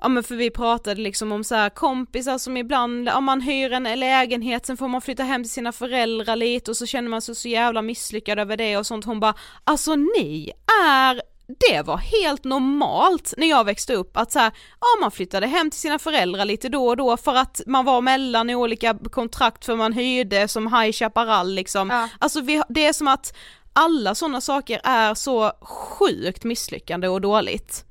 Ja men för vi pratade liksom om så här kompisar som ibland, om man hyr en lägenhet, sen får man flytta hem till sina föräldrar lite och så känner man sig så jävla misslyckad över det och sånt. Hon bara, alltså ni är det var helt normalt när jag växte upp att så här, ja man flyttade hem till sina föräldrar lite då och då för att man var mellan i olika kontrakt för man hyrde som High Chaparral liksom. Ja. Alltså vi, det är som att alla sådana saker är så sjukt misslyckande och dåligt.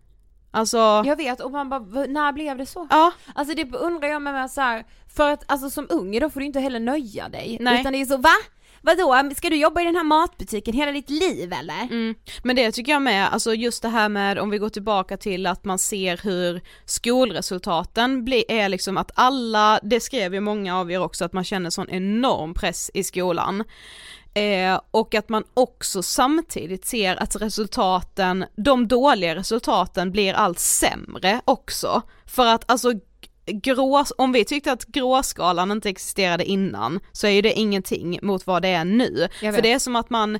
Alltså, Jag vet och man bara, "V- när blev det så? ja, Alltså det undrar jag med, med så här, för att alltså som ung då får du inte heller nöja dig. Nej. Utan det är så, va? Vadå, ska du jobba i den här matbutiken hela ditt liv eller? Mm. Men det tycker jag med, alltså just det här med om vi går tillbaka till att man ser hur skolresultaten blir, är liksom att alla, det skrev ju många av er också, att man känner sån enorm press i skolan. Eh, och att man också samtidigt ser att resultaten, de dåliga resultaten blir allt sämre också. För att alltså grå, om vi tyckte att gråskalan inte existerade innan så är ju det ingenting mot vad det är nu. För det är som att man,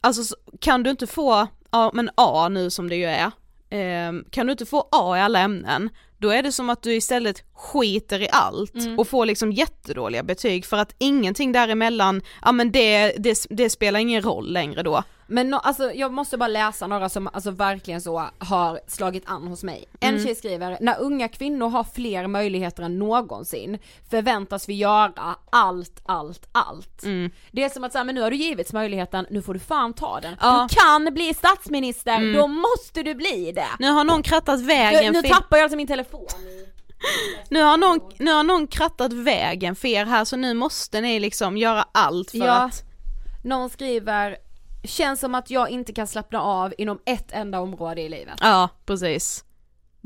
alltså så- kan du inte få, ja men A nu som det ju är, eh, kan du inte få A i alla ämnen, då är det som att du istället skiter i allt Mm. och får liksom jättedåliga betyg för att ingenting däremellan, ja men det, det, det spelar ingen roll längre då. Men no, alltså jag måste bara läsa några som alltså verkligen så har slagit an hos mig. En Mm. tjej skriver, när unga kvinnor har fler möjligheter än någonsin förväntas vi göra allt, allt, allt. Mm. Det är som att säga, men nu har du givits möjligheten, nu får du fan ta den. Ja. Mm. Du kan bli statsminister, då måste du bli det. Nu har någon krattat Nu, vägen nu för, tappar jag alltså min telefon. nu har någon, nu har någon krattat vägen för er här så nu måste ni liksom göra allt för Ja. att Någon skriver, känns som att jag inte kan slappna av inom ett enda område i livet. Ja, precis.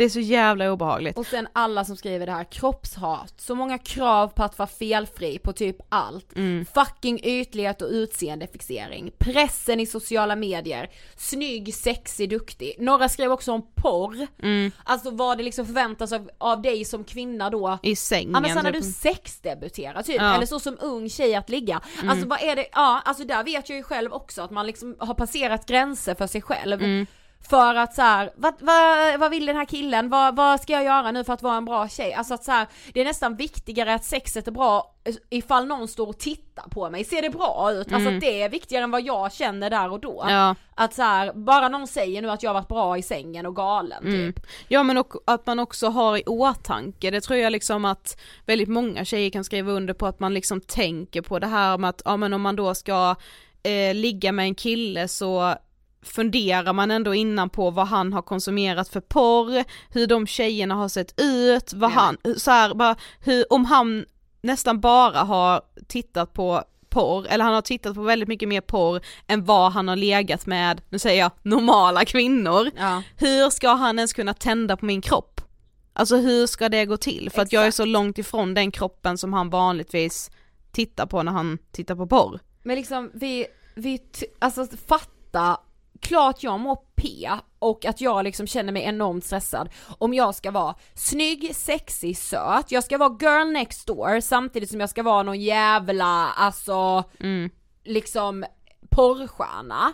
Det är så jävla obehagligt. Och sen alla som skriver det här, kroppshat, så många krav på att vara felfri på typ allt. Mm. Fucking ytlighet och utseendefixering, pressen i sociala medier, snygg, sexig, duktig. Några skrev också om porr, Mm. alltså vad det liksom förväntas av, av dig som kvinna då. I sängen. Ja men sen när typ. du sexdebuterar typ, Ja. Mm. eller så som ung tjej att ligga. Alltså vad är det, ja alltså där vet jag ju själv också att man liksom har passerat gränser för sig själv. Mm. För att så här, vad, vad, vad vill den här killen? Vad, vad ska jag göra nu för att vara en bra tjej? Alltså att så här, det är nästan viktigare att sexet är bra ifall någon står och tittar på mig, ser det bra ut? Alltså att det är viktigare än vad jag känner där och då. Ja. Att så här, bara någon säger nu att jag har varit bra i sängen och galen Mm. typ. Ja men och, att man också har i åtanke, det tror jag liksom att väldigt många tjejer kan skriva under på att man liksom tänker på det här med att, ja men om man då ska eh, ligga med en kille så funderar man ändå innan på vad han har konsumerat för porr, hur de tjejerna har sett ut, vad han, så här, bara, hur, om han nästan bara har tittat på porr, eller han har tittat på väldigt mycket mer porr än vad han har legat med, nu säger jag normala kvinnor. Ja. Hur ska han ens kunna tända på min kropp? Alltså hur ska det gå till? För att jag är så långt ifrån den kroppen som han vanligtvis tittar på när han tittar på porr. Men liksom vi, vi, alltså fatta, klart jag mår P och att jag liksom känner mig enormt stressad. Om jag ska vara snygg, sexig, söt, jag ska vara girl next door samtidigt som jag ska vara någon jävla, alltså liksom porrstjärna.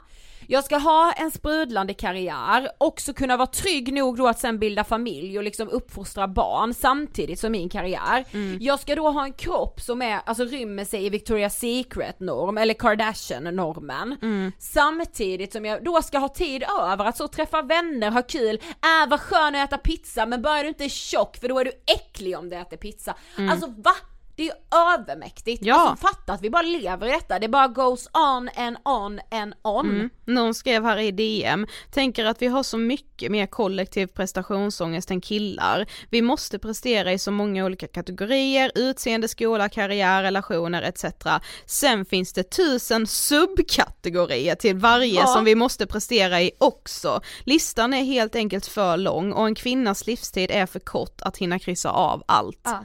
Jag ska ha en sprudlande karriär, också kunna vara trygg nog då att sen bilda familj och liksom uppfostra barn samtidigt som min karriär. Jag ska då ha en kropp som är, alltså rymmer sig i Victoria's Secret norm eller Kardashian normen. Samtidigt som jag då ska ha tid över att så träffa vänner, ha kul, äh vad skön att äta pizza men bara du inte tjock för då är du äcklig om du äter pizza. Alltså va? Det är övermäktigt. Ja. Alltså fatta att vi bara lever i detta, det bara goes on and on and on. Mm. Någon skrev här i DM, tänker att vi har så mycket mer kollektiv prestationsångest än killar. Vi måste prestera i så många olika kategorier, utseende, skola, karriär, relationer etc. Sen finns det tusen subkategorier till varje Ja. som vi måste prestera i också. Listan är helt enkelt för lång och en kvinnas livstid är för kort att hinna kryssa av allt. Ja.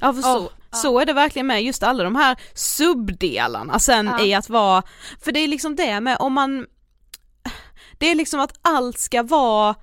Ja för så, Ja, så är det verkligen med just alla de här subdelarna sen Ja. i att vara, för det är liksom det med om man, det är liksom att allt ska vara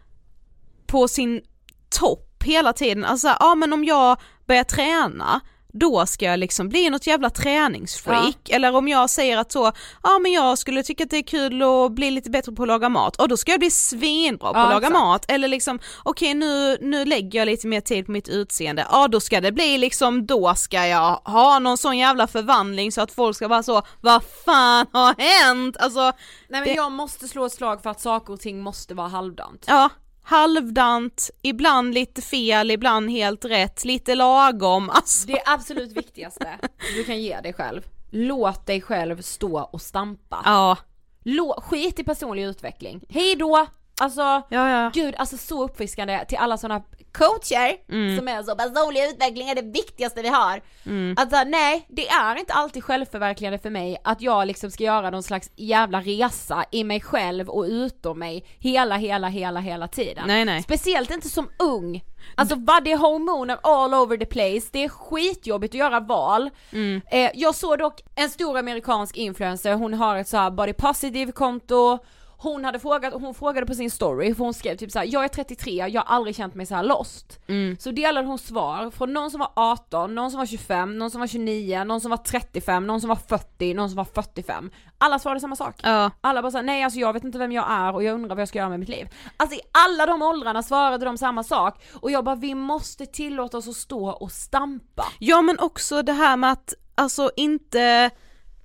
på sin topp hela tiden, alltså ja men om jag börjar träna då ska jag liksom bli något jävla träningsfreak, eller om jag säger att så, ja men jag skulle tycka att det är kul att bli lite bättre på att laga mat, och då ska jag bli svinbra på Ja, att laga exakt. mat, eller liksom okej nu, nu lägger jag lite mer tid på mitt utseende, ja då ska det bli liksom, då ska jag ha någon sån jävla förvandling så att folk ska vara så, vad fan har hänt? Alltså, Nej men Det- jag måste slå ett slag för att saker och ting måste vara halvdant. ja, halvdant, ibland lite fel, ibland helt rätt, lite lagom, alltså. Det absolut viktigaste du kan ge dig själv, låt dig själv stå och stampa. Ja, Lå, skit i personlig utveckling, hej då! Alltså, ja, ja. gud alltså så uppfriskande till alla sådana coacher Mm. som är så personlig utveckling är det viktigaste vi har. Alltså nej, det är inte alltid självförverkligande för mig att jag liksom ska göra någon slags jävla resa i mig själv och utom mig hela, hela, hela, hela tiden. Nej, nej. Speciellt inte som ung. Alltså vad det är hormoner all over the place, det är skitjobbigt att göra val. Mm. Eh, jag såg dock en stor amerikansk influencer, hon har ett så här body positive konto, hon hade frågat, hon frågade på sin story, för hon skrev typ såhär, jag är 33, jag har aldrig känt mig så här lost. Mm. Så delade hon svar från någon som var 18, någon som var 25, någon som var 29, någon som var 35, någon som var 40, någon som var 45. Alla svarade samma sak. Ja. Alla bara såhär, nej alltså jag vet inte vem jag är och jag undrar vad jag ska göra med mitt liv. Alltså i alla de åldrarna svarade de samma sak och jag bara, vi måste tillåta oss att stå och stampa. Ja men också det här med att alltså inte,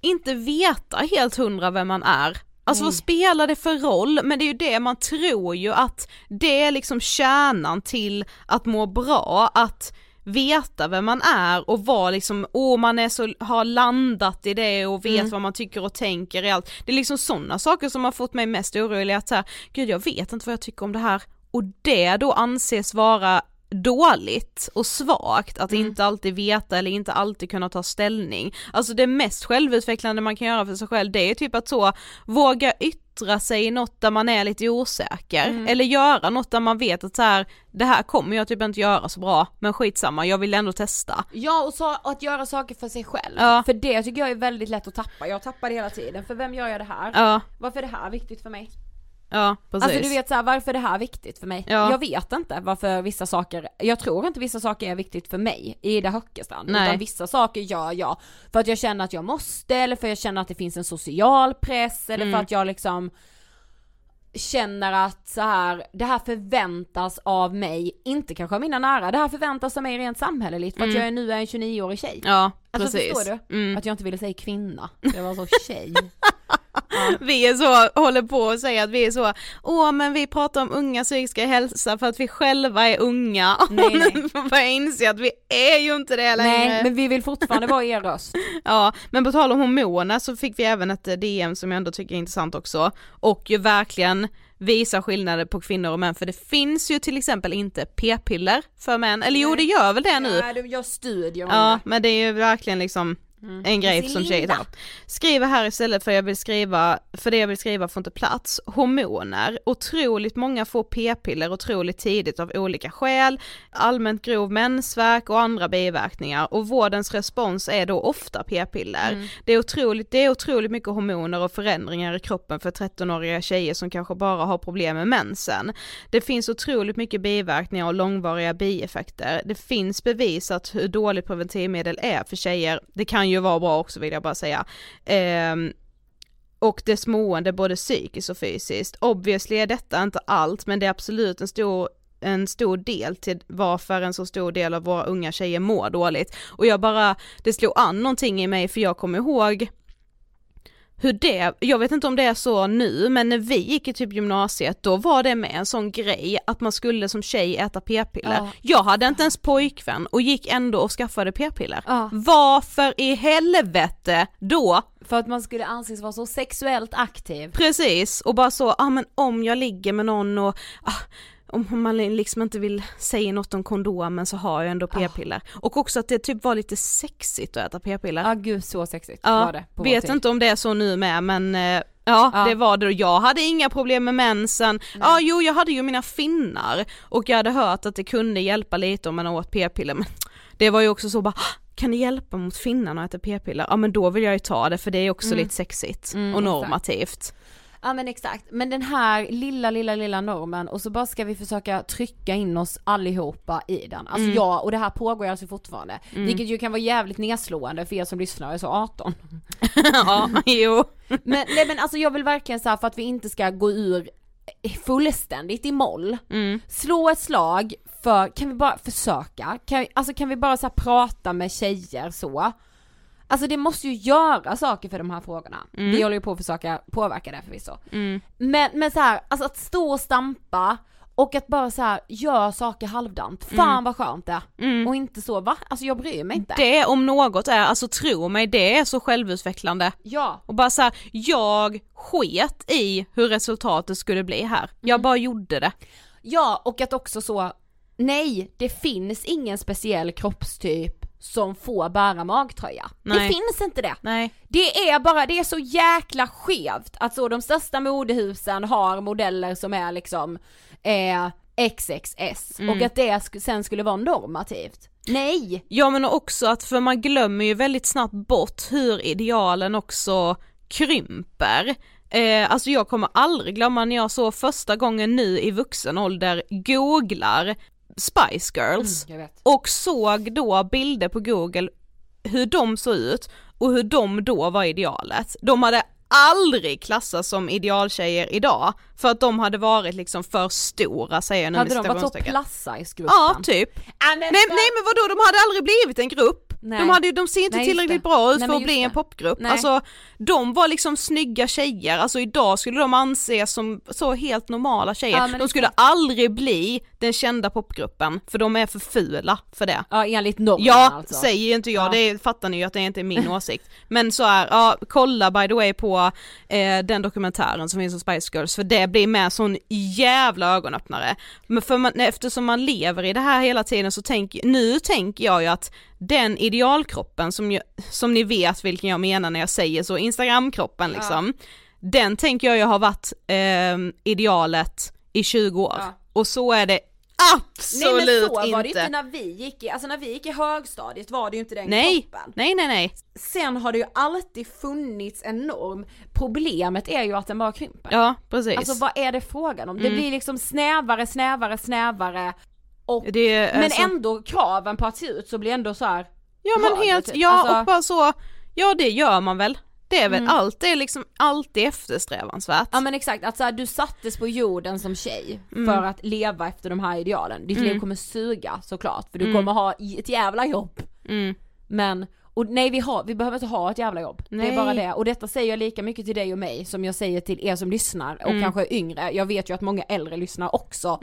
inte veta helt hundra vem man är. Alltså vad spelar det för roll? Men det är ju det, man tror ju att det är liksom kärnan till att må bra, att veta vem man är och vara liksom, åh man är så, har landat i det och vet vad man tycker och tänker i allt. Det är liksom sådana saker som har fått mig mest orolig att så här, gud jag vet inte vad jag tycker om det här och det då anses vara dåligt och svagt att inte alltid veta eller inte alltid kunna ta ställning. Alltså det mest självutvecklande man kan göra för sig själv det är typ att så våga yttra sig i något där man är lite osäker eller göra något där man vet att så här, det här kommer jag typ inte göra så bra men skitsamma jag vill ändå testa. Ja och, så, att göra saker för sig själv. Ja. För det tycker jag är väldigt lätt att tappa, jag tappar det hela tiden. För vem gör jag det här? Ja, Varför är det här viktigt för mig? Ja precis. Alltså du vet såhär, varför är det här viktigt för mig? Ja. Jag vet inte varför vissa saker, jag tror inte vissa saker är viktigt för mig, Ida Höckestrand. Nej. Utan vissa saker gör jag för att jag känner att jag måste, eller för att jag känner att det finns en social press, eller Mm. för att jag liksom känner att så här, det här förväntas av mig, inte kanske av mina nära, det här förväntas av mig rent samhälleligt för att Mm. jag är nu är en 29-årig tjej. Ja, Alltså precis. förstår du? Mm. Att jag inte ville säga kvinna, jag var så tjej. Vi är så, håller på och säger att vi är så, åh men vi pratar om unga psykiska hälsa för att vi själva är unga. Nej, och nej. nu får jag inse att vi är ju inte det längre. Nej men vi vill fortfarande vara er röst. Ja, men på tal om hormoner så fick vi även ett eh, DM som jag ändå tycker är intressant också och ju verkligen visar skillnader på kvinnor och män för det finns ju till exempel inte p-piller för män, eller jo det gör väl det nu? Nej, de gör studier Ja, men det är ju verkligen liksom en grej som tjejer tar. Skriver här istället för jag vill skriva, för det jag vill skriva får inte plats. Hormoner, otroligt många får p-piller otroligt tidigt av olika skäl, allmänt grov mensvärk och andra biverkningar och vårdens respons är då ofta p-piller. Det, är otroligt, det är otroligt mycket hormoner och förändringar i kroppen för 13-åriga tjejer som kanske bara har problem med mensen. Det finns otroligt mycket biverkningar och långvariga bieffekter. Det finns bevisat hur dåligt preventivmedel är för tjejer. Det kan ju ju vara bra också vill jag bara säga. Eh, och dess mående både psykiskt och fysiskt. Obviously är detta inte allt men det är absolut en stor en stor del till varför en så stor del av våra unga tjejer mår dåligt. Och jag bara, det slog an någonting i mig för jag kommer ihåg hur det, jag vet inte om det är så nu, men när vi gick i typ gymnasiet då var det med en sån grej att man skulle som tjej äta p-piller. Ja. Jag hade inte ens pojkvän och gick ändå och skaffade p-piller. Ja. Varför i helvete då? För att man skulle anses vara så sexuellt aktiv. Precis, och bara så, ja ah, men om jag ligger med någon och ah, om man liksom inte vill säga något om kondomen så har jag ändå p-piller. Och också att det typ var lite sexigt att äta p-piller. Ja gud så sexigt Ja, var det på vet inte om det är så nu med men eh, ja, Ja. det var det och jag hade inga problem med mensen. Ja jo jag hade ju mina finnar och jag hade hört att det kunde hjälpa lite om man åt p-piller men det var ju också så bara "Ah, kan det hjälpa mot finnarna att äta p-piller? Ja men då vill jag ju ta det för det är också lite sexigt Mm, och exakt. Ja men exakt, men den här lilla lilla lilla normen och så bara ska vi försöka trycka in oss allihopa i den. Alltså Mm. ja, och det här pågår alltså fortfarande. Vilket ju kan vara jävligt nedslående för er som lyssnar och är så 18. ja, jo. Men nej men alltså jag vill verkligen här för att vi inte ska gå ur fullständigt i moll. Mm. Slå ett slag för, kan vi bara försöka? Kan, alltså kan vi bara så prata med tjejer så? Alltså det måste ju göra saker för de här frågorna. Vi håller ju på att försöka påverka det förvisso. Men, men så här, alltså att stå och stampa och att bara så här gör saker halvdant. Fan vad skönt det är. Och inte så, va? Alltså jag bryr mig inte. Det om något är, alltså tro mig, det är så självutvecklande. Ja. Och bara så här, jag sket i hur resultatet skulle bli här. Jag bara gjorde det. Ja, och att också så, nej, det finns ingen speciell kroppstyp som får bära magtröja. Det Nej. finns inte det. Nej. Det är bara, det är så jäkla skevt att så de största modehusen har modeller som är liksom eh, XXS och att det sen skulle vara normativt. Nej! Ja men också att för man glömmer ju väldigt snabbt bort hur idealen också krymper. Eh, alltså jag kommer aldrig glömma när jag såg första gången nu i vuxen ålder googlar Spice Girls vet. och såg då bilder på google hur de såg ut och hur de då var idealet. De hade aldrig klassats som idealtjejer idag för att de hade varit liksom för stora säger jag nu Hade de varit så plus size gruppen? Ja, typ. Nej, nej men vadå, de hade aldrig blivit en grupp. Nej. De, hade, de ser inte Nej, tillräckligt det. bra ut Nej, för att bli just en det. popgrupp. Nej. Alltså de var liksom snygga tjejer, alltså idag skulle de anses som så helt normala tjejer. Ja, de skulle exakt. aldrig bli den kända popgruppen för de är för fula för det. Ja enligt normen Ja, alltså. säger inte jag, Ja. det fattar ni ju att det inte är min åsikt. Men så är, ja kolla by the way på eh, den dokumentären som finns om Spice Girls för det blir med sån jävla ögonöppnare. Men för man, eftersom man lever i det här hela tiden så tänk, nu tänker jag ju att den idealkroppen som, ju, som ni vet vilken jag menar när jag säger så, instagramkroppen liksom, den tänker jag ju har varit eh, idealet i 20 år. Ja. Och så är det absolut Nej men så inte. var det ju inte när vi gick i, alltså när vi gick i högstadiet var det ju inte den Nej, kroppen. nej, nej, nej. Sen har det ju alltid funnits en norm, problemet är ju att den bara krymper. Ja, precis. Alltså vad är det frågan om? Det Mm. blir liksom snävare, snävare, snävare och det men alltså, ändå kraven på att se ut så blir ändå så här. Ja men helt, typ. ja Alltså- och bara så, ja det gör man väl. Det är väl, allt är liksom alltid eftersträvansvärt. Ja men exakt, att så här, du sattes på jorden som tjej Mm. för att leva efter de här idealen. Ditt liv kommer suga såklart, för du Mm. kommer ha ett jävla jobb. Men, och nej vi, har, vi behöver inte ha ett jävla jobb. Det Nej. är bara det. Och detta säger jag lika mycket till dig och mig som jag säger till er som lyssnar och Mm. kanske yngre. Jag vet ju att många äldre lyssnar också.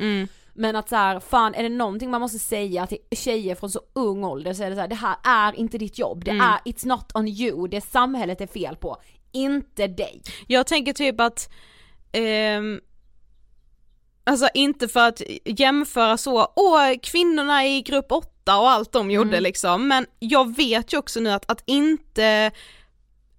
Men att så här, fan är det någonting man måste säga till tjejer från så ung ålder så är det så här, det här är inte ditt jobb. Det är, it's not on you, det är samhället är fel på. Inte dig. Jag tänker typ att, ehm, alltså inte för att jämföra så, åh kvinnorna i grupp 8 och allt de gjorde liksom, men jag vet ju också nu att, att inte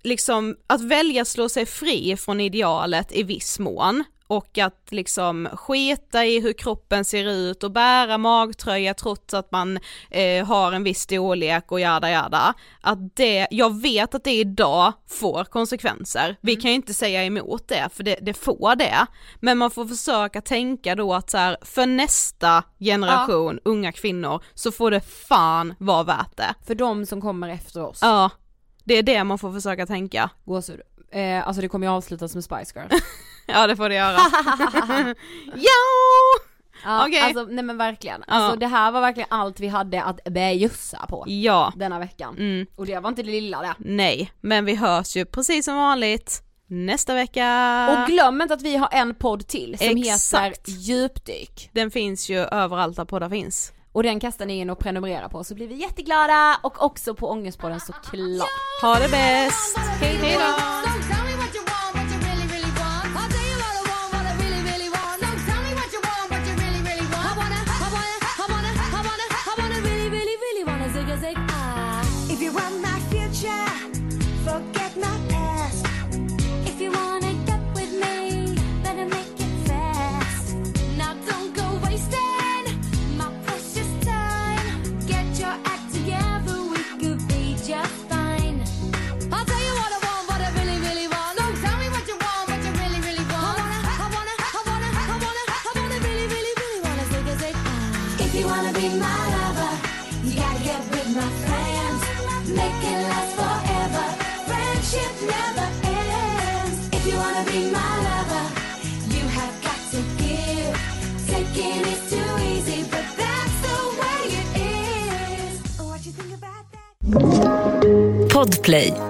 liksom, att välja slå sig fri från idealet i viss mån och att liksom skita i hur kroppen ser ut och bära magtröja trots att man eh, har en viss storlek och jada jada. Att det, jag vet att det idag får konsekvenser. Vi kan ju inte säga emot det för det, det får det. Men man får försöka tänka då att så här, för nästa generation unga kvinnor så får det fan vara värt det. För de som kommer efter oss. Ja, det är det man får försöka tänka. Gåshud. Eh, alltså det kommer ju avslutas med Spice Girl. Ja det får det göra. ja! Ja, Okej. Alltså nej men verkligen. Alltså Ja. det här var verkligen allt vi hade att bjussa på Ja, denna veckan. mm, Och det var inte det lilla det. nej, men vi hörs ju precis som vanligt nästa vecka. Och glöm inte att vi har en podd till som Exakt. heter Djupdyk. Den finns ju överallt där poddar finns. Och den kastar ni in och prenumererar på så blir vi jätteglada och också på Ångestpodden såklart. Ha det bäst! Hej då! Podplay.